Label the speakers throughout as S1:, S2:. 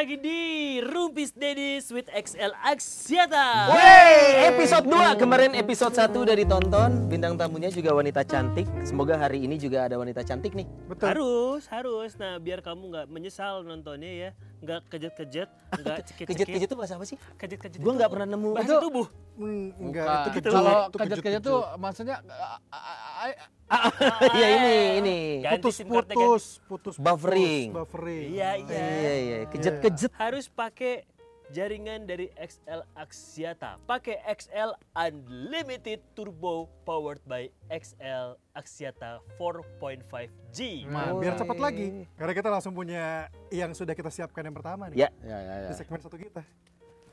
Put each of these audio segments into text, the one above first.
S1: Lagi di Rumpis Dedis with XL Aksiata.
S2: Wey, episode 2 kemarin episode 1 udah ditonton. Bintang tamunya juga wanita cantik. Semoga hari ini juga ada wanita cantik nih.
S1: Harus, harus. Nah, biar kamu nggak menyesal nontonnya ya, nggak kejet-kejet, nggak cekit-cekit.
S2: kejut-kejut itu bahasa apa sih
S1: Kejet-kejet.
S2: Gua nggak pernah nemu.
S1: Bahasa
S3: Itu-
S1: tubuh.
S3: Hmm, enggak,
S4: Bukan.
S3: itu kejut.
S4: Kalau
S3: itu
S4: kejut-kejut tuh maksudnya ah, ah, ah,
S2: iya ini ini
S1: Ganti
S3: putus putus
S2: Buffering.
S3: putus, buffering.
S1: Iya, iya.
S2: iya iya kejut-kejut
S1: Harus pakai jaringan dari XL Aksiata. Pakai XL Unlimited Turbo powered by XL Aksiata 4.5G.
S3: Nah,
S2: Oh,
S3: biar cepat lagi. Karena kita langsung punya yang sudah kita siapkan yang pertama nih.
S2: ya
S4: ya ya ya.
S3: Di segmen satu kita.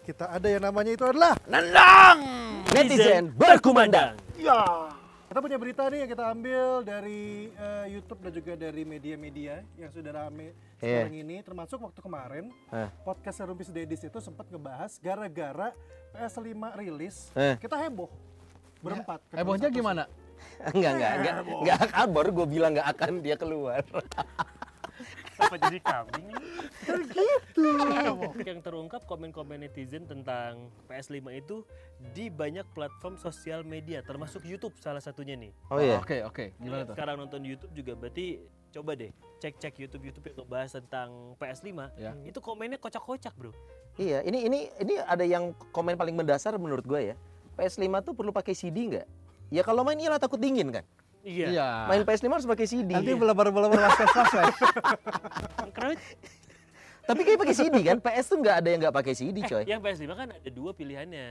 S3: Kita ada yang namanya itu adalah
S2: netizen berkumandang
S3: kita punya berita nih yang kita ambil dari eh, YouTube dan juga dari media-media yang sudah rame
S2: Iya.
S3: sekarang ini termasuk waktu kemarin
S2: Eh.
S3: podcast Rumpis Dedis itu sempat ngebahas gara-gara PS5 rilis
S2: Eh.
S3: kita heboh berempat ketemu
S4: Hebohnya gimana?
S2: enggak enggak enggak enggak akan baru gue bilang enggak akan dia keluar
S1: Apa jadi kambing? gitu. Yang terungkap komen-komen netizen tentang PS5 itu di banyak platform sosial media, termasuk YouTube salah satunya nih.
S2: oh iya
S4: Oke oke. Gimana tuh?
S1: Sekarang nonton YouTube juga berarti coba deh cek-cek YouTube-YouTube yang ngebahas tentang PS5.
S4: Ya.
S1: Itu komennya kocak-kocak, Bro.
S2: iya ini ini ini ada yang komen paling mendasar menurut gue ya PS5 tuh perlu pakai CD nggak ya kalau main iyalah takut dingin kan
S1: Iya.
S4: Iya.
S2: main PS5 harus pakai CD
S3: nanti belabar-belabar was-was was
S1: Kenapa?
S2: tapi kayak pakai CD kan PS tuh nggak ada yang nggak pakai CD coy
S1: Yang PS5 kan ada dua pilihannya.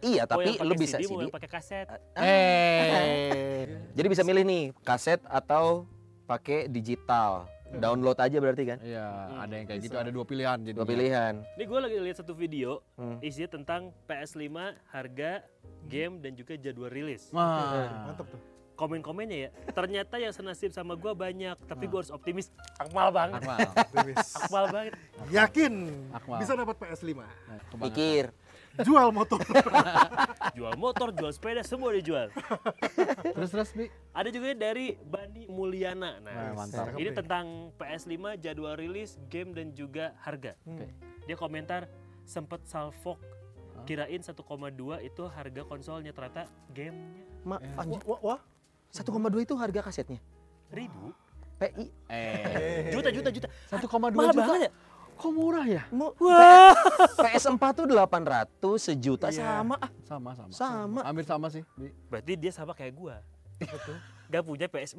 S2: iya
S1: mau
S2: tapi
S1: pakai
S2: lu bisa
S1: CD, mau
S2: CD
S1: yang pakai kaset.
S4: Eh.
S2: Jadi bisa milih nih kaset atau pakai digital. Download aja berarti kan?
S4: Iya, ada yang kayak gitu, ada dua pilihan jadi.
S2: Dua pilihan.
S1: Ini gue lagi lihat satu video
S2: Hmm.
S1: isinya tentang PS5, harga, game dan juga jadwal rilis.
S4: Wah.
S3: mantap tuh
S1: Komen-komennya ya, ternyata yang senasib sama gue banyak, tapi
S2: Hmm.
S1: gue harus optimis. Akmal banget,
S4: Akmal.
S3: Dewis.
S1: akmal banget.
S3: yakin
S4: Akmal.
S3: bisa dapat PS5
S4: Nah, kebangetan.
S2: Pikir.
S3: jual motor
S1: Jual motor, jual sepeda, semua dijual.
S4: Terus terus Bi.
S1: Ada juga dari Bani Mulyana. Nah,
S4: Nah, mantap.
S1: ini tentang PS5, jadwal rilis, game dan juga harga.
S4: Oke.
S1: Dia komentar sempat salfok kirain 1,2 itu harga konsolnya ternyata gamenya
S2: Ma, anjir,
S3: wah, wah.
S2: 1,2 itu harga kasetnya.
S1: ribu
S2: PI.
S4: Eh.
S1: juta juta juta
S4: 1,2
S1: mahal
S4: juta.
S1: banget ya
S4: Kok murah ya?
S2: Mu,
S1: wah
S2: PS4 tuh 800 sejuta
S3: Iya.
S2: sama ah.
S4: Sama sama.
S2: Sama.
S4: Hampir sama sih, Bi.
S1: berarti dia sama kayak gua gak punya PS4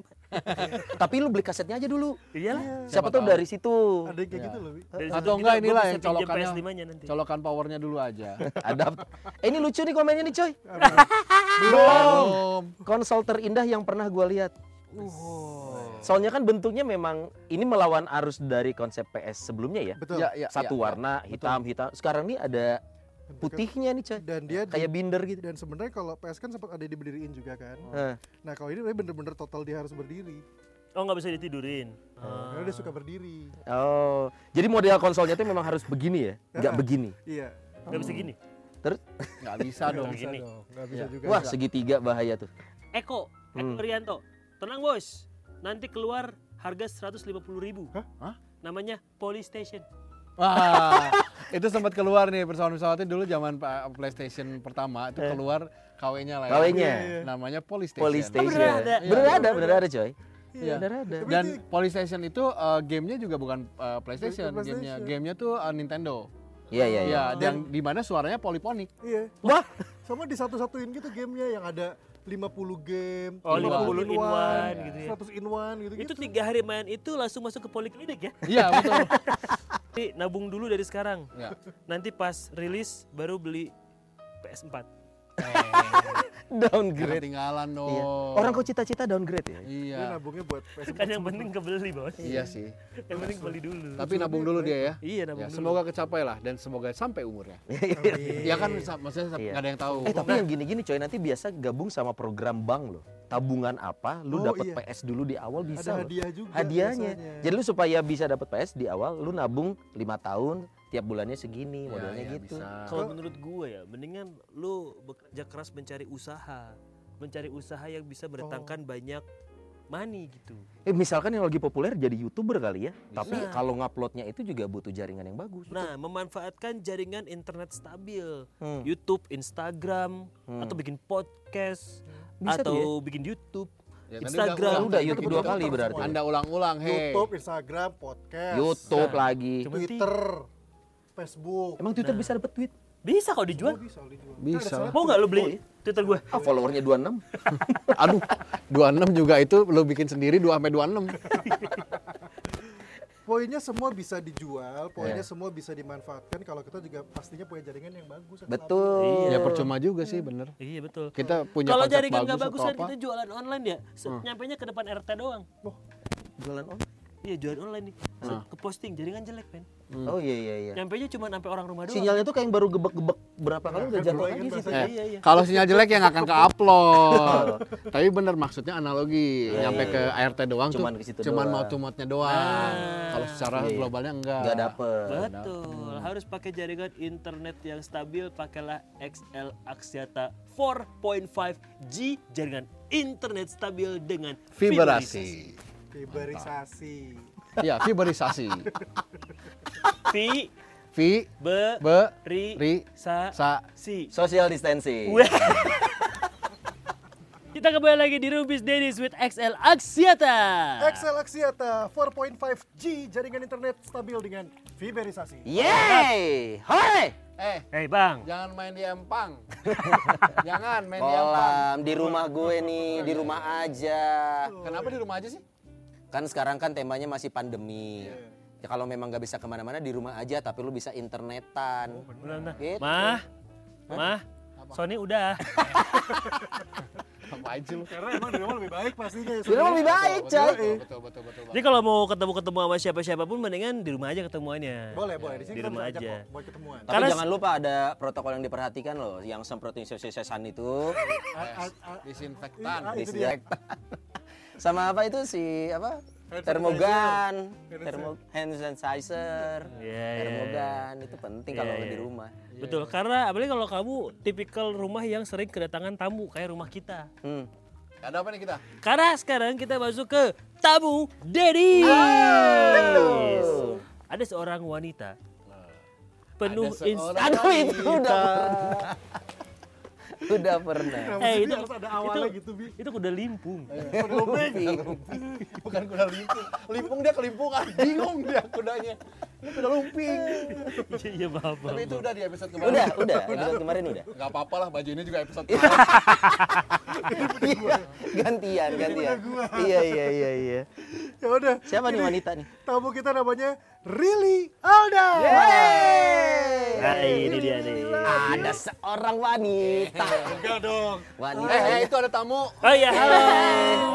S2: Tapi lu beli kasetnya aja dulu.
S1: iyalah
S2: Siapa,
S4: Siapa
S2: tuh
S4: tahu.
S2: dari situ.
S3: ada yang kayak
S4: Ya.
S3: gitu loh
S4: Atau enggak inilah yang colokannya.
S1: PS5-nya nanti
S4: Colokan powernya dulu aja.
S2: Ada. Eh, ini lucu nih komennya nih coy.
S4: Belum.
S2: Konsol terindah yang pernah gua lihat. Soalnya kan bentuknya memang ini melawan arus dari konsep PS sebelumnya ya.
S3: betul
S4: Ya, ya,
S2: Satu
S4: ya,
S2: warna hitam hitam. Sekarang nih ada putihnya nih coy.
S3: dan dia di-
S2: Kayak binder gitu.
S3: dan sebenarnya kalau PS kan sempat ada diberdiriin juga kan
S2: Eh.
S3: nah kalau ini bener-bener total dia harus berdiri
S1: oh nggak bisa ditidurin
S3: karena dia suka berdiri
S2: Oh, jadi model konsolnya tuh memang harus begini ya, nggak begini.
S3: iya
S1: nggak bisa gini
S2: Terus,
S4: Nggak bisa dong.
S3: Nggak bisa
S1: gini.
S3: dong nggak bisa
S4: Iya.
S3: juga
S2: wah segitiga bahaya tuh.
S1: Eko Eko
S2: Hmm.
S1: Rianto tenang bos nanti keluar harga 150.000 ribu
S3: Hah?
S4: Hah?
S1: namanya Polystation
S4: Wah, itu sempat keluar nih pesawat-pesawatnya dulu zaman PlayStation pertama itu keluar KW-nya lah ya.
S2: KW-nya.
S4: Namanya Polystation.
S2: Polystation.
S1: beneran ada?
S2: Bener ada, bener ada coy.
S4: Iya.
S2: Bener ada.
S4: Dan Polystation itu uh, gamenya juga bukan uh, PlayStation, gamenya gamenya tuh uh, Nintendo.
S2: Iya iya iya.
S4: Iya, dan di mana suaranya poliponik.
S3: iya
S2: Wah,
S3: sama di satu-satuin gitu gamenya yang ada 50 game
S1: Oh,
S4: 50
S1: in one gitu ya.
S3: 100 in one gitu
S1: itu tiga hari main itu langsung masuk ke poliklinik ya
S4: Iya, betul.
S1: Jadi nabung dulu dari sekarang
S4: ya.
S1: nanti pas rilis baru beli PS4
S2: downgrade.
S4: Ketinggalan dong.
S2: Iya. Orang kok cita-cita downgrade ya?
S4: Iya.
S3: Dia nabungnya buat PS4
S1: Kan yang penting kebeli bos.
S4: Iya sih.
S1: Yang penting beli dulu.
S4: Tapi nabung dulu dia ya.
S1: Iya nabung
S4: Ya,
S1: dulu.
S4: semoga kecapai lah dan semoga sampai umurnya. Ya kan sa- maksudnya sa-
S2: Iya.
S4: nggak ada yang tahu.
S2: Eh tapi yang gini-gini coy nanti biasa gabung sama program bank loh. Tabungan apa, lu
S3: Oh,
S2: dapat
S3: iya.
S2: PS dulu di awal bisa
S3: Ada hadiah juga
S2: Hadiahnya.
S3: biasanya.
S2: Jadi lu supaya bisa dapat PS di awal, lu nabung lima tahun, tiap bulannya segini,
S4: Ya,
S2: modelnya
S4: ya,
S2: gitu.
S4: bisa.
S1: Kalau menurut gue ya, mendingan lu bekerja keras mencari usaha, mencari usaha yang bisa berdatangkan banyak money gitu.
S2: Eh misalkan yang lagi populer jadi youtuber kali ya. Tapi
S1: Bisa.
S2: kalau nguploadnya itu juga butuh jaringan yang bagus.
S1: Nah, memanfaatkan jaringan internet stabil,
S2: Hmm.
S1: YouTube, Instagram,
S2: Hmm.
S1: atau bikin podcast,
S2: Bisa tuh
S1: atau bikin YouTube,
S4: Ya, tadi
S1: Instagram.
S4: udah-
S2: udah
S3: Itu
S2: YouTube dua kali berarti.
S4: Anda ulang-ulang, hei.
S3: YouTube, Instagram, podcast,
S2: YouTube
S1: Nah.
S2: lagi.
S3: Twitter, Facebook.
S2: Emang Twitter bisa dapat tweet?
S1: Bisa kok dijual.
S3: Oh, bisa dijual.
S4: Bisa.
S1: Mau nggak lu
S2: Oh,
S1: beli
S2: iya.
S1: Twitter gue?
S2: Ah followernya 26.
S4: Aduh, 26 juga itu lu bikin sendiri 2 sampai 26.
S3: Poinnya semua bisa dijual, poinnya
S2: Iya.
S3: semua bisa dimanfaatkan kalau kita juga pastinya punya jaringan yang bagus.
S2: Betul.
S1: Iya.
S4: Ya percuma juga sih, bener.
S1: Iya betul.
S4: Kita punya
S1: Kalau jaringan nggak bagus
S4: atau
S1: kan kita jualan online ya. Se- Nyampainya ke depan RT doang.
S2: Jualan on.
S1: Iya jualan online nih. Se- Ke posting jaringan jelek men.
S2: Oh iya iya iya.
S1: Nyampainya cuma sampai orang rumah doang.
S2: Sinyalnya tuh kayak yang baru gebek-gebek berapa kali udah
S3: kan
S2: jatuh lagi
S3: kan
S2: sih.
S4: Eh,
S1: Iya, iya.
S4: Kalau sinyal jelek ya nggak akan ke-upload. Tapi bener maksudnya analogi,
S2: Iya,
S4: nyampe
S2: iya,
S4: ke
S2: iya.
S4: ART doang
S2: Cuman
S4: tuh
S2: ke situ
S4: cuman
S2: doang.
S4: mau tumotnya doang.
S1: Nah.
S4: Kalau secara
S2: Iya, iya.
S4: globalnya enggak.
S2: Nggak dapet.
S1: Betul. Harus pakai jaringan internet yang stabil, pakailah XL Axiata 4.5G jaringan internet stabil dengan
S4: Vibrasi.
S3: Fiberisasi.
S4: Iya, fiberisasi.
S1: Vi
S4: Vi
S1: be
S4: be
S1: ri
S4: ri
S1: sa
S4: sa
S1: si.
S2: Social distancing.
S1: Kita kembali lagi di Rubis Dennis with XL Axiata.
S3: XL Axiata 4.5G jaringan internet stabil dengan fiberisasi.
S2: Yeay! Hore!
S4: Eh,
S1: Hei bang,
S4: jangan main di Empang. jangan main di Empang.
S2: Di rumah gue nih, di rumah aja.
S4: Kenapa di rumah aja sih?
S2: Kan sekarang kan temanya masih pandemi. Ya kalau memang nggak bisa ke mana-mana di rumah aja, tapi lu bisa internetan.
S1: Bentar, bentar.
S2: Gitu.
S1: mah, mah, Sony udah.
S4: Apa aja lu?
S3: Karena emang di rumah lebih baik pastinya. ya,
S2: Di rumah lebih baik,
S4: Betul,
S2: coy.
S4: betul, betul, betul, betul.
S1: Jadi kalau mau ketemu-ketemu sama siapa-siapa pun mendingan di rumah aja ketemuannya.
S3: Boleh, boleh. Di sini
S1: Di
S3: kita
S1: rumah aja.
S3: kok buat ketemuan.
S2: Tapi
S1: Karena-
S2: jangan lupa ada protokol yang diperhatikan loh, yang semprotin sesan itu.
S4: Disinfektan.
S3: Dia.
S2: disinfektan. Sama apa itu si apa? Termogan, termo hand sanitizer,
S1: Iya, iya,
S2: termogan itu penting
S1: Iya,
S2: kalau
S1: iya.
S2: di rumah.
S1: Betul, karena apalagi kalau kamu tipikal rumah yang sering kedatangan tamu kayak rumah kita.
S2: Hmm.
S4: Ada apa nih kita?
S1: Karena sekarang kita masuk ke tamu Dedi. Ada seorang wanita penuh
S4: Ada seorang
S2: Aduh itu udah. udah pernah.
S1: Eh
S3: sih,
S1: itu
S3: harus ada awalnya gitu, Bi.
S1: itu kuda limpung.
S4: Bukan kuda limpung. Limpung dia kelimpungan. Bingung dia kudanya. Ini kuda lumping.
S1: Iya iya maaf.
S4: Tapi itu udah di episode kemarin.
S2: Udah, udah, episode kemarin udah.
S4: Gak apa-apa lah, baju ini juga episode kemarin.
S2: Iya, gantian, gantian. Iya, iya, iya, iya.
S3: Ya udah.
S2: Siapa nih wanita nih?
S3: Tamu kita namanya Rili Alda.
S1: Nah, ini dia nih.
S2: Ada seorang wanita.
S3: Enggak dong.
S2: Wanita.
S4: Eh, eh, itu ada tamu.
S1: Oh iya, halo.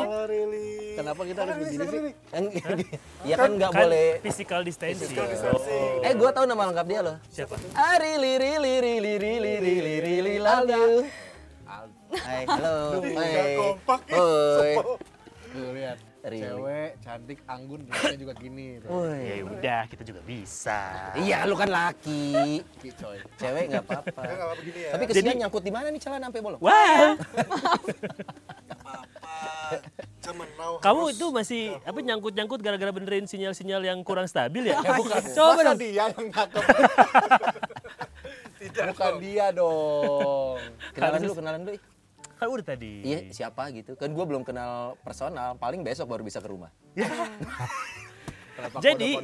S3: Halo Rili.
S4: Kenapa kita harus begini sih?
S3: Rili.
S2: Yang- Ya kan nggak
S1: Kan
S2: boleh.
S1: physical distancing.
S3: Distancing.
S2: Eh, gua tahu nama lengkap dia loh.
S1: Siapa?
S2: Ah, Rili, Rili, Rili, Rili, Rili, Rili, love you. Hai, halo. Hai.
S3: kompak
S4: lihat.
S2: Rili.
S4: Cewek cantik anggun rambutnya juga gini.
S1: Ya udah, kita juga bisa.
S2: Iya, lu kan laki.
S4: Ki, coy.
S2: Cewek nggak apa-apa.
S3: Ya, nggak apa begini ya.
S2: Tapi kesian nyangkut di mana nih celana sampai bolong?
S1: Wah,
S3: zaman now
S1: kamu itu masih apa nyangkut-nyangkut gara-gara benerin sinyal-sinyal yang kurang stabil ya?
S4: bukan.
S1: Coba dong.
S4: dia yang cakep. bukan dia dong.
S2: Kenalan dulu, kenalan dulu.
S1: Kan udah tadi.
S2: Iya, siapa gitu. Kan gua belum kenal personal, paling besok baru bisa ke rumah.
S4: Kenapa
S1: Jadi-?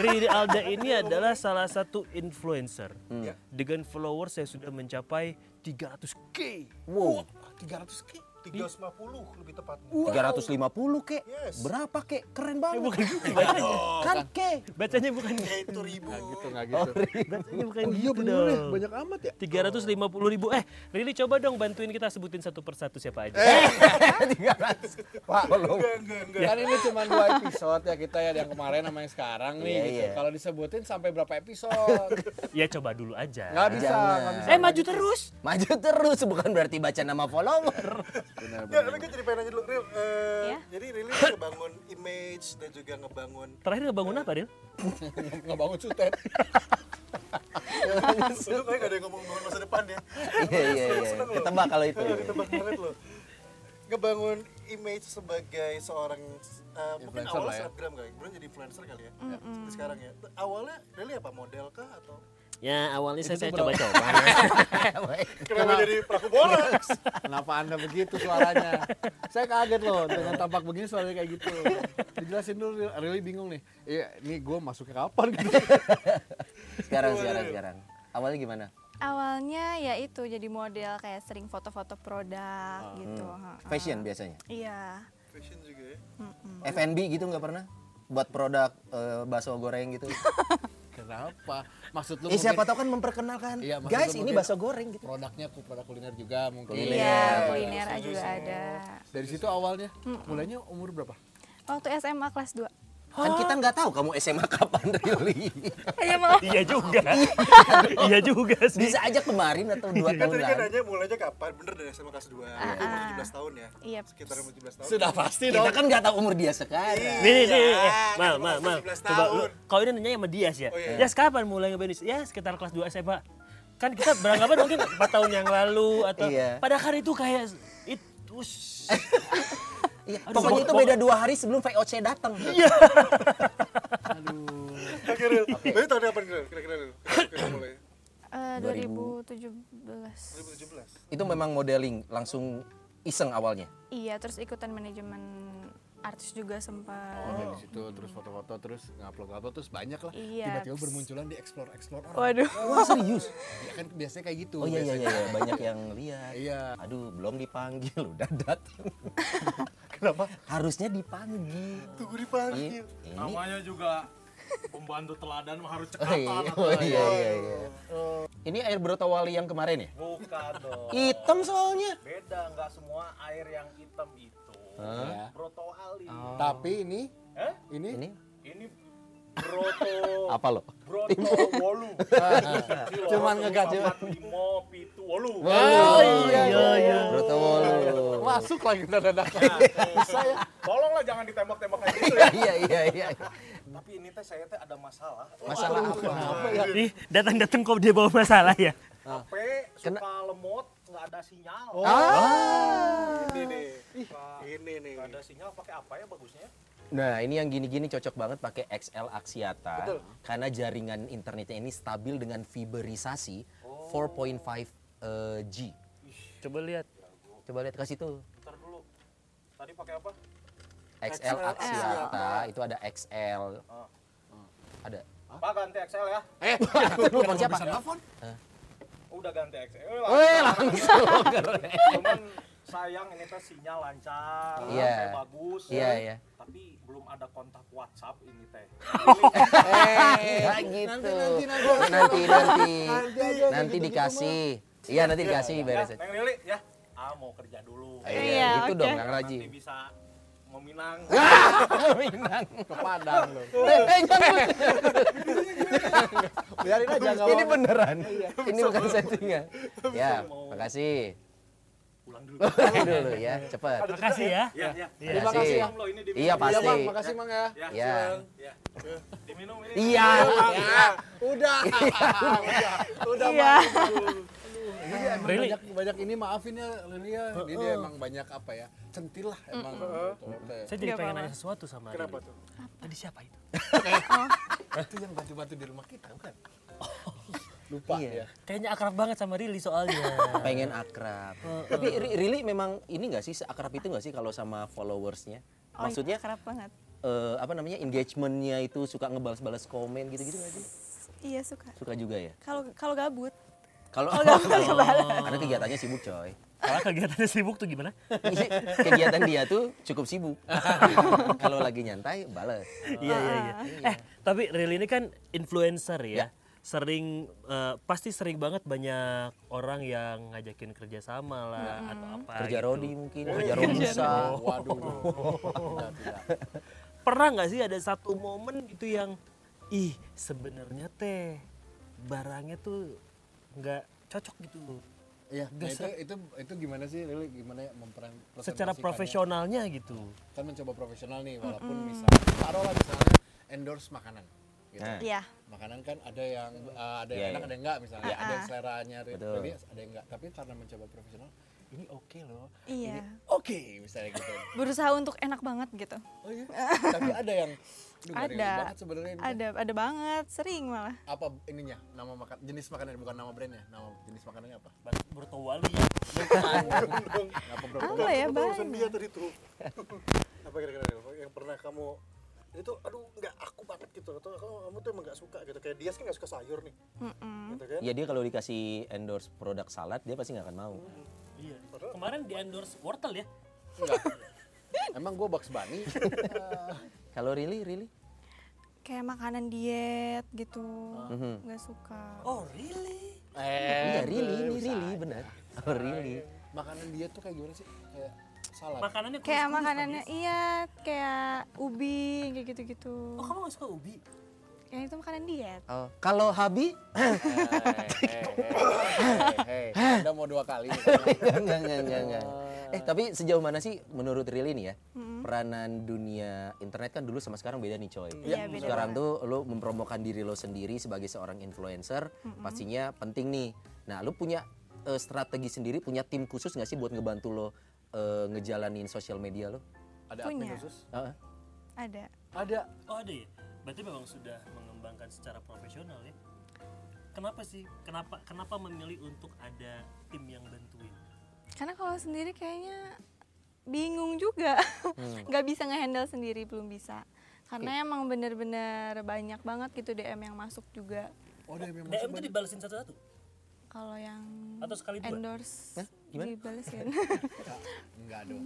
S1: Riri Alda ini adalah salah satu influencer
S2: Hmm.
S1: dengan followers yang sudah mencapai 300k.
S2: Wow.
S4: 300 ki.
S3: 350 lebih tepatnya.
S2: 350 kek.
S3: Yes.
S2: Berapa kek? Keren banget.
S1: bukan gitu bacanya.
S2: kan kek.
S1: Bacanya bukan
S3: Ya itu ribu.
S4: Gitu nggak gitu.
S1: bacanya bukan
S4: Oh iya
S1: gitu
S4: bener ya,
S1: dong.
S4: banyak amat ya.
S1: 350 ribu. Eh, Rili coba dong bantuin kita sebutin satu persatu siapa aja.
S4: Eh.
S2: 300. Pak, belum.
S3: Enggak, enggak, enggak.
S4: Kan ini cuma dua episode ya kita ya yang kemarin sama yang sekarang nih
S2: Iya,
S4: gitu.
S2: iya.
S4: Kalau disebutin sampai berapa episode?
S1: Ya coba dulu aja.
S4: Nggak bisa, bisa.
S1: Eh maju terus.
S2: Maju terus bukan berarti baca nama follower.
S4: Benar,
S3: Ya,
S4: benar.
S3: tapi gue jadi pengen nanya dulu, Ril. Eh,
S5: Ya.
S3: Jadi Rili ngebangun image dan juga ngebangun
S1: Terakhir ngebangun apa, Ril?
S4: Ngebangun sutet.
S3: Lu kayak gak ada yang ngomong bangun masa depan ya.
S2: Iya iya iya. Ketebak kalau itu.
S3: Ketebak banget loh. Ngebangun image sebagai seorang uh, mungkin awalnya
S4: ya.
S3: selebgram kali, kemudian jadi influencer kali ya. Seperti sekarang ya. Awalnya Rili apa model kah atau
S1: Ya awalnya saya,
S4: Itu
S1: saya coba-coba.
S3: kenapa jadi pelaku borax?
S4: Kenapa anda begitu suaranya? Saya kaget loh dengan tampak begini suaranya kayak gitu. Dijelasin dulu. Really bingung nih. Iya, ini gue masuknya kapan gitu?
S2: Sekarang sekarang sekarang. Awalnya gimana?
S5: Awalnya ya itu jadi model kayak sering foto-foto produk gitu. ha-ha.
S2: Fashion biasanya.
S5: Iya.
S3: Fashion juga ya.
S2: F&B gitu nggak pernah? Buat produk eh, bakso goreng gitu.
S4: Kenapa? Maksud lu
S2: Eh siapa tahu kan memperkenalkan.
S4: Iya,
S2: Guys, ini bakso goreng gitu.
S4: produknya produk kuliner juga mungkin.
S2: Kuliner.
S5: Iya, kuliner juga ada.
S4: Dari situ awalnya, mulainya umur berapa?
S5: Waktu SMA kelas 2.
S2: Kan kita nggak tahu kamu SMA kapan really.
S5: Ya maaf.
S1: iya juga. iya juga sih.
S2: Bisa aja kemarin atau dua
S3: Kan
S2: tahun
S3: tadi kan
S2: lalu.
S3: nanya mulainya kapan? Bener dari SMA kelas 2. Umur 17 tahun ya.
S5: Iya.
S3: Sekitar umur 17 tahun.
S4: Sudah pasti
S2: Kita kan nggak tahu umur dia sekarang.
S1: Nih, nih, nih,
S3: Iya, kan
S1: mal, mal, mal.
S3: 17
S1: Coba lu, kau ini nanya sama Dias ya.
S3: Oh, iya.
S1: Dias kapan mulai ngebandis? Ya sekitar kelas 2 SMA. Kan kita beranggapan mungkin 4 tahun yang lalu atau
S2: Iya.
S1: pada hari itu kayak itu
S2: Iya, pokoknya itu beda dua hari sebelum VOC datang.
S3: Oke, Ril. Berarti tahun kapan Ril? Kira-kira? Kira-kira mulai.
S5: Eh, 2017.
S3: 2017.
S2: Itu memang modeling langsung iseng awalnya.
S5: Iya, terus ikutan manajemen artis juga sempat.
S4: Oh, dari situ terus foto-foto terus ngupload upload terus banyak lah.
S5: Iya.
S4: Tiba-tiba bermunculan di explore explore orang.
S5: Waduh.
S2: Wah serius?
S4: Ya kan biasanya kayak gitu.
S2: Oh iya iya
S4: biasanya.
S2: iya banyak yang lihat.
S4: Iya.
S2: Aduh belum dipanggil udah datang. Kenapa? Harusnya dipanggil.
S3: Tunggu dipanggil.
S2: Ini.
S6: Namanya juga pembantu teladan mah harus
S2: Oh
S6: cekatan.
S2: iya,
S6: atau
S2: oh,
S6: ya.
S2: iya, iya, iya. Ini air brotowali yang kemarin ya?
S6: Bukan dong.
S2: Hitam soalnya.
S6: Beda, nggak semua air yang hitam itu.
S4: Ya.
S6: Broto Ali.
S4: Tapi ini
S6: Eh?
S4: ini,
S2: Ini
S6: Ini broto
S2: apa lo?
S6: Broto wolu.
S4: Cuman ngegas, cuman.
S6: Limo pitu wolu.
S4: Oh iya iya.
S2: Brotowali.
S4: Masuk lagi dadak
S6: Saya tolonglah jangan ditembak-tembak kayak gitu ya.
S2: Iya iya iya.
S6: Tapi ini teh saya teh ada masalah.
S2: Masalah apa?
S4: Apa ya?
S1: Ih, datang-datang kok dia bawa masalah ya.
S6: HP suka lemot, nggak ada sinyal.
S3: Ini nih. Ini nih.
S6: Nggak ada sinyal pakai apa ya bagusnya?
S2: Nah ini yang gini-gini cocok banget pakai XL Axiata
S3: Betul.
S2: karena jaringan internetnya ini stabil dengan fiberisasi 4.5 eh, G.
S1: Coba lihat.
S2: Coba lihat ke situ.
S6: Ntar dulu. Tadi pakai apa?
S2: XL Axiata itu ada XL. Ada.
S6: Pak ganti XL ya.
S2: Telepon siapa?
S6: Udah ganti XL.
S2: Weh langsung.
S6: Cuman sayang ini teh sinyal lancar,
S2: Iya.
S6: wifi bagus.
S2: Iya iya.
S6: Tapi belum ada kontak WhatsApp ini teh.
S2: Eh gitu. Nanti nanti nanti dikasih. Iya nanti dikasih
S6: Ya,
S2: beres.
S6: Neng Lili ya. Ah mau kerja dulu.
S5: Iya,
S2: itu
S5: oke.
S2: dong Kang
S6: Nanti
S2: Raji.
S6: bisa meminang.
S2: Minang.
S4: Ke Padang loh.
S2: Eh, eh, jangan.
S4: Biarin aja
S2: Ini beneran. Ini bukan settingan. Ya, makasih.
S6: Pulang dulu.
S2: dulu ya, cepat.
S1: Makasih ya.
S6: Iya, iya.
S4: Terima kasih ya.
S6: Lo ini diminum.
S2: Iya
S4: Iya
S2: pasti.
S4: Bang, makasih Bang ya.
S6: Ya.
S2: Iya.
S6: Ya. Diminum ini.
S2: Iya.
S4: Udah. Udah
S5: Iya.
S4: Ini emang
S1: Really?
S4: banyak banyak ini maafin ya Lili ya. Ini dia emang banyak apa ya? Centil lah emang. Betul-betul.
S1: Saya jadi pengen nanya sesuatu sama
S3: Kenapa
S1: Rili.
S3: tuh?
S1: Tadi siapa itu?
S4: Itu yang bantu-bantu di rumah kita bukan? Lupa
S2: Iya.
S4: ya.
S1: Kayaknya akrab banget sama Rili soalnya.
S2: Pengen akrab. Tapi Ri- Rili memang ini nggak sih seakrab itu nggak sih kalau sama followersnya?
S5: Oh,
S2: Maksudnya
S5: iya, kerap banget.
S2: eh, apa namanya engagementnya itu suka ngebalas-balas komen gitu-gitu nggak sih?
S5: Iya suka.
S2: Suka juga ya.
S5: Kalau kalau gabut.
S2: Kalau
S5: Oh, boleh ngebalas.
S2: karena kegiatannya sibuk coy.
S1: Kalau kegiatannya sibuk tuh gimana?
S2: Kegiatan dia tuh cukup sibuk. Kalau lagi nyantai, bales.
S1: Iya iya iya. Eh tapi Ril ini kan influencer ya. Sering eh, pasti sering banget banyak orang yang ngajakin kerja sama lah atau apa.
S2: Kerja
S1: gitu.
S2: rodi mungkin, kerja romusa.
S4: Waduh. Tidak, tidak.
S1: Pernah nggak sih ada satu momen gitu yang ih sebenarnya teh barangnya tuh nggak cocok gitu
S4: Iya, nah itu, itu itu gimana sih, Lili? Gimana ya memperan
S1: secara profesionalnya gitu.
S4: Kan mencoba profesional nih, walaupun misalnya, taruhlah misalnya endorse makanan. Gitu.
S2: Nah.
S5: Iya.
S4: Makanan kan ada yang uh, ada
S2: Iya,
S4: yang enak,
S2: iya.
S4: ada yang enggak misalnya. Ada yang seleranya. Lili, ada yang enggak. Tapi karena mencoba profesional, ini oke loh.
S5: Iya.
S4: Ini oke misalnya gitu.
S5: Berusaha untuk enak banget gitu.
S4: Oh iya. Tapi ada yang
S5: Ada.
S4: banget sebenarnya ini.
S5: Ada ada banget, sering malah.
S4: Apa ininya? Nama makan jenis makanan bukan nama brandnya. Nama jenis makanannya apa?
S1: Burto Wali.
S4: Apa
S5: ya
S3: dia
S5: banyak.
S3: tadi tuh. Apa kira-kira yang pernah kamu itu aduh nggak aku banget gitu atau kamu, kamu tuh emang nggak suka gitu kayak dia kan nggak suka sayur nih
S5: Mm-mm.
S3: gitu kan
S2: Ya dia kalau dikasih endorse produk salad, dia pasti nggak akan mau.
S1: Iya. Kemarin di endorse wortel ya.
S4: Enggak. Emang gue Bugs Bunny?
S2: Kalau really, really?
S5: Kayak makanan diet gitu.
S2: Mhm.
S5: Nggak suka.
S1: Oh really?
S2: Iya, really, ini
S4: aja.
S2: benar. Oh, really.
S4: Makanan dia tuh kayak gimana sih? Kayak salad.
S1: Makanannya
S5: Kayak makanannya
S1: Fadis.
S5: iya, kayak ubi kayak gitu-gitu.
S1: Oh kamu gak suka ubi?
S5: Yang itu makanan diet.
S2: Oh, kalau Habi,
S4: Hei, hei, hei, hei. Udah mau dua kali.
S2: enggak, enggak, enggak, enggak. Eh, tapi sejauh mana sih menurut Rili nih ya, peranan dunia internet kan dulu sama sekarang beda nih coy.
S5: Iya, beda
S2: Sekarang tuh lo mempromokan diri lo sendiri sebagai seorang influencer, pastinya penting nih. Nah, lo punya eh, strategi sendiri, punya tim khusus nggak sih buat ngebantu lo eh, ngejalanin sosial media lo?
S4: Ada admin
S5: Punya.
S4: khusus?
S2: Heeh.
S5: Ada.
S4: Ada.
S1: Oh ada ya? Berarti memang sudah mengembangkan secara profesional ya? Kenapa sih? Kenapa kenapa memilih untuk ada tim yang bantuin?
S5: Karena kalau sendiri kayaknya bingung juga. Nggak bisa ngehandle sendiri, belum bisa. Karena emang bener-bener banyak banget gitu DM yang masuk juga.
S4: Oh, ada yang
S1: DM itu dibalesin satu-satu?
S5: Kalau yang
S1: Atau sekali dua?
S5: endorse
S2: Gimana?
S5: dibalesin.
S4: Enggak dong.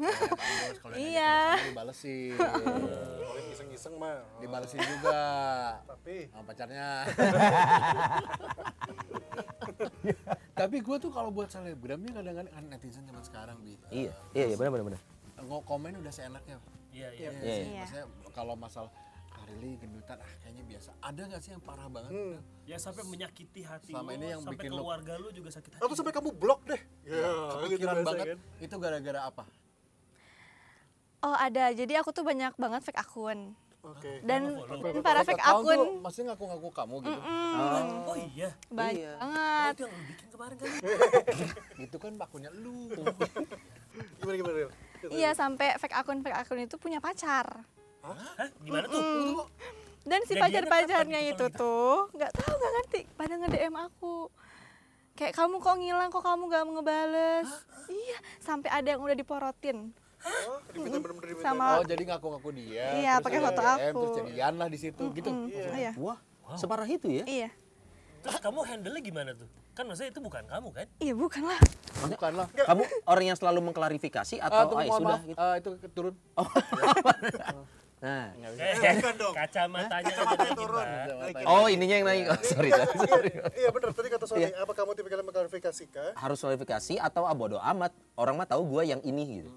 S4: Kalau
S5: Iya.
S4: dibalesin.
S3: kalau yang iseng-iseng mah
S4: Dibalesin juga.
S3: tapi
S4: Sama pacarnya. Tapi gue tuh kalau buat selebgramnya kadang-kadang kan netizen zaman sekarang bi.
S2: Iya, iya, iya, benar, benar, benar.
S4: Nggak komen udah seenaknya.
S1: Iya iya.
S4: Iya,
S2: Iya,
S4: sih.
S5: iya.
S4: Maksudnya kalau masalah Karili gendutan ah kayaknya biasa. Ada nggak sih yang parah banget?
S3: Hmm.
S1: Ya sampai menyakiti hati
S4: Selama
S1: lo,
S4: ini yang
S1: sampai
S4: bikin
S1: keluarga lu juga sakit hati.
S3: atau sampai kamu blok deh ya
S4: Kepikiran
S3: biasa
S4: banget.
S3: kan.
S4: Itu gara-gara apa?
S5: Oh ada, jadi aku tuh banyak banget fake akun.
S3: oke
S5: Dan para fake akun
S4: tuh maksudnya ngaku-ngaku kamu gitu.
S1: Oh iya.
S5: banyak
S2: Iya.
S5: banget.
S1: Itu yang lu bikin kemarin kan?
S4: Itu kan akunnya lu.
S3: gimana gimana?
S5: Iya sampai fake akun fake akun itu punya pacar.
S1: Hah? Gimana tuh?
S5: Dan si pacar-pacarnya
S1: kapan
S5: itu
S1: gitu
S5: tuh nggak tahu nggak ngerti pada nge DM aku. Kayak kamu kok ngilang kok kamu gak ngebales. Iya, sampai ada yang udah diporotin
S3: oh diminta
S5: sama
S4: Oh, jadi ngaku-ngaku dia.
S5: Iya,
S4: terus
S5: pakai foto
S4: DM,
S5: aku.
S4: Terus jadian lah di situ gitu.
S5: Iya.
S2: Wah, separah itu ya?
S5: Iya.
S1: Terus kamu handle-nya gimana tuh? Kan maksudnya itu bukan kamu kan?
S5: Iya, bukan lah.
S4: Bukan lah.
S2: Kamu orang yang selalu mengklarifikasi atau
S4: tunggu,
S2: ah, ya
S4: mohon
S2: sudah
S4: maaf.
S2: gitu.
S4: Ah, itu turun.
S2: Nah.
S1: Eh,
S3: bukan dong.
S1: kacamatanya naikin,
S3: turun.
S1: Pak.
S2: Oh, ininya yang naik. Oh, sorry, sorry, sorry.
S3: iya bener tadi kata Sony apa kamu tipikal yang mengklarifikasi kah
S2: Harus klarifikasi atau ah bodo amat. Orang mah tahu gua yang ini gitu.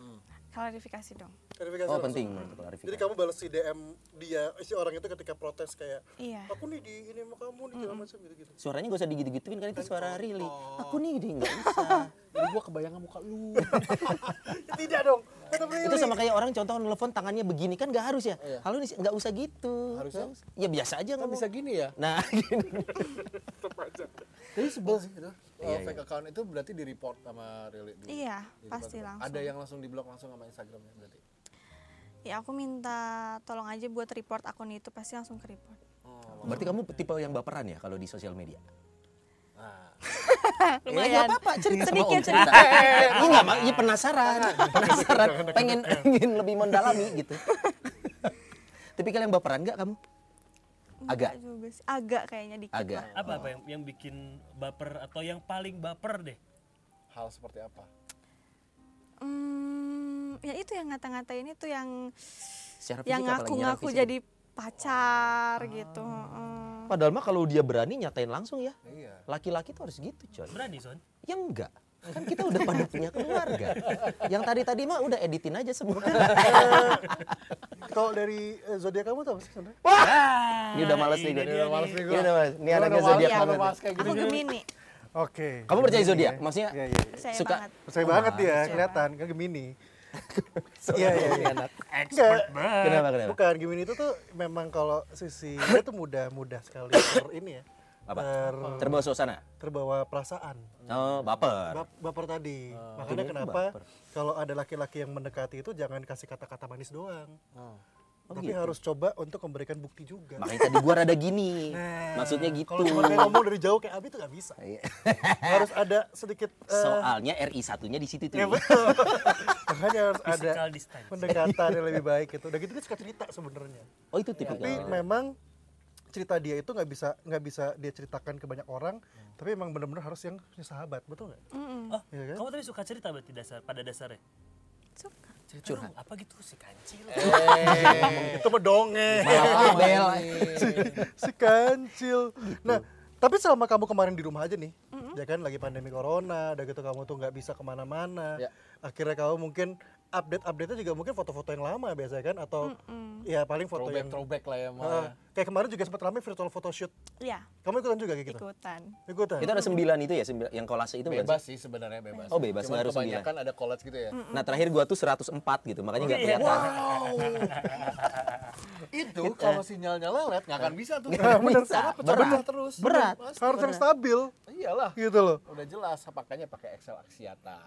S5: Klarifikasi dong.
S3: klarifikasi
S2: Oh,
S3: langsung.
S2: penting klarifikasi.
S3: jadi kamu balas si DM dia si orang itu ketika protes kayak
S5: Iya.
S3: aku nih di ini sama kamu nih segala macam gitu gitu
S2: Suaranya gak usah digitu-gituin kan itu suara Rili. Aku nih di nggak usah.
S4: Jadi gua kebayang muka lu.
S3: tidak dong
S2: itu sama kayak orang contoh nelfon tangannya begini kan nggak harus ya. Halo nih nggak usah gitu.
S4: Harusnya?
S2: Ya biasa aja
S4: Kan
S2: nggak
S4: bisa gini ya.
S2: Nah, gini.
S4: Jadi sebel sih itu. Oh, fake account itu berarti di report sama Rili. di-
S5: Iya,
S4: di
S5: pasti
S4: report.
S5: langsung.
S4: Ada yang langsung di blok langsung sama Instagramnya berarti.
S5: Ya aku minta tolong aja buat report akun itu pasti langsung ke report.
S4: Oh,
S2: Berarti kamu tipe yang baperan ya kalau di sosial media?
S4: nah.
S2: Ya
S5: Lumayan.
S2: nggak apa-apa, cerita sama
S5: Sedikit,
S2: Om. Cerita. Ini nggak, Mak. Ini penasaran. Penasaran. Pengen ingin lebih mendalami gitu. Tipikal yang baperan nggak kamu? Agak.
S5: Juga sih. Agak kayaknya dikit
S2: Agak.
S5: lah.
S1: Apa apa yang yang bikin baper atau yang paling baper deh?
S4: Hal seperti apa?
S5: Hmm, ya itu yang ngata-ngatain itu yang
S2: Secara fisik
S5: yang ngaku-ngaku jadi pacar gitu. heeh.
S2: Padahal mah kalau dia berani nyatain langsung ya.
S4: Iya.
S2: Laki-laki tuh harus gitu, coy.
S1: Berani Son.
S2: Ya enggak. Kan kita udah pada punya keluarga. Yang tadi-tadi mah udah editin aja semua.
S3: Kalau dari eh, zodiak kamu tuh apa sih sebenarnya?
S2: Ini udah males nih gue.
S1: ini dia
S4: males
S1: nih.
S2: Ini
S4: gua.
S2: udah males. Ini anaknya
S4: udah
S2: zodiak banget.
S4: kayak
S5: Aku. Gemini.
S3: Oke.
S2: Kamu percaya zodiak?
S3: ya.
S2: Maksudnya
S3: Iya, iya. iya.
S2: Suka-.
S3: Percaya banget dia,
S5: Percaya
S3: kelihatan kan Gemini.
S2: Iya
S3: Iya, iya.
S1: Expert banget.
S2: Kenapa kenapa?
S3: Bukan Gemini itu tuh memang kalau sisi dia tuh mudah mudah sekali ini ya.
S2: Apa?
S3: Ter,
S2: Terbawa suasana.
S3: terbawa perasaan.
S2: Oh, baper.
S3: Bap- baper tadi. Makanya
S2: Gemini tuh
S3: kenapa kalau ada laki-laki yang mendekati itu jangan kasih kata-kata manis doang.
S2: Oh,
S3: Tapi
S2: gitu.
S3: harus coba untuk memberikan bukti juga.
S2: Makanya tadi gua rada gini.
S3: Nah,
S2: Maksudnya gitu.
S3: Kalau cuma ngomong dari jauh kayak Abi tuh gak bisa.
S2: Iya.
S3: harus ada sedikit eh,
S2: Soalnya RI satunya di situ tuh.
S3: ya betul. Makanya harus ada pendekatan yang lebih baik gitu. Udah gitu dia suka cerita sebenarnya.
S2: Oh, itu tipikal.
S3: Tapi memang cerita dia itu nggak bisa nggak bisa dia ceritakan ke banyak orang. Tapi emang benar-benar harus yang punya sahabat, betul nggak?
S5: Mm-mm.
S1: Oh,
S3: Iya kan?
S1: kamu tadi suka cerita berarti dasar pada dasarnya.
S5: Suka.
S1: Cerita
S2: Curhat.
S1: apa gitu si kancil.
S3: Itu mah dongeng. Si kancil. Nah, tapi selama kamu kemarin di rumah aja nih, ya kan lagi pandemi corona, udah gitu kamu tuh nggak bisa ke mana-mana.
S4: Ya.
S3: Akhirnya kamu mungkin update-update-nya juga mungkin foto-foto yang lama biasanya kan, atau ya paling foto
S4: Throwback
S3: yang
S4: throwback lah ya
S3: Ah,
S4: malah.
S3: kayak kemarin juga sempat ramai virtual photoshoot.
S5: Iya,
S3: Kamu ikutan juga kayak gitu?
S5: ikutan.
S3: Ikutan.
S2: Itu ada sembilan itu ya, sembilan, yang kolase itu
S4: Bebas
S2: sih?
S4: sih sebenarnya bebas.
S2: Oh, bebas,
S4: Cuman
S2: nggak harus
S4: kebanyakan ada collage gitu ya.
S2: Nah terakhir gua tuh 104 gitu, makanya nggak
S1: iya.
S2: kelihatan.
S4: Itu kalau sinyalnya lelet nggak akan bisa tuh.
S3: Nah, bener.
S2: Bisa,
S4: Karena pecah
S2: berat.
S4: terus.
S2: Berat.
S4: Pasti.
S3: Harus yang stabil
S4: Iyalah.
S3: gitu loh.
S4: Udah jelas makanya pakai Excel Axiata.